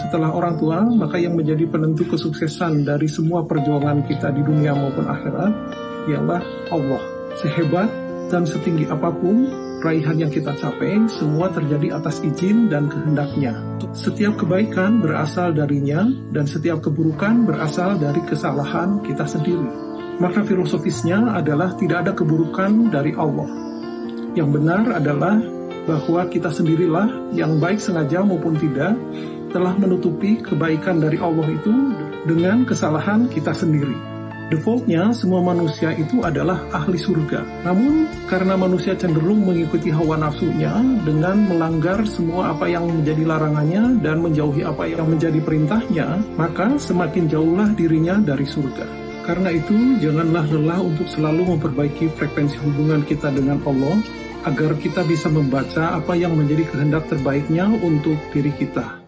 Setelah orang tua, maka yang menjadi penentu kesuksesan dari semua perjuangan kita di dunia maupun akhirat ialah Allah. Sehebat dan setinggi apa pun raihan yang kita capai, semua terjadi atas izin dan kehendaknya. Setiap kebaikan berasal darinya, dan setiap keburukan berasal dari kesalahan kita sendiri. Makna filosofisnya adalah tidak ada keburukan dari Allah. Yang benar adalah bahwa kita sendirilah yang baik sengaja maupun tidak telah menutupi kebaikan dari Allah itu dengan kesalahan kita sendiri. Defaultnya, semua manusia itu adalah ahli surga. Namun, karena manusia cenderung mengikuti hawa nafsunya dengan melanggar semua apa yang menjadi larangannya dan menjauhi apa yang menjadi perintahnya, maka semakin jauhlah dirinya dari surga. Karena itu, janganlah lelah untuk selalu memperbaiki frekuensi hubungan kita dengan Allah agar kita bisa membaca apa yang menjadi kehendak terbaiknya untuk diri kita.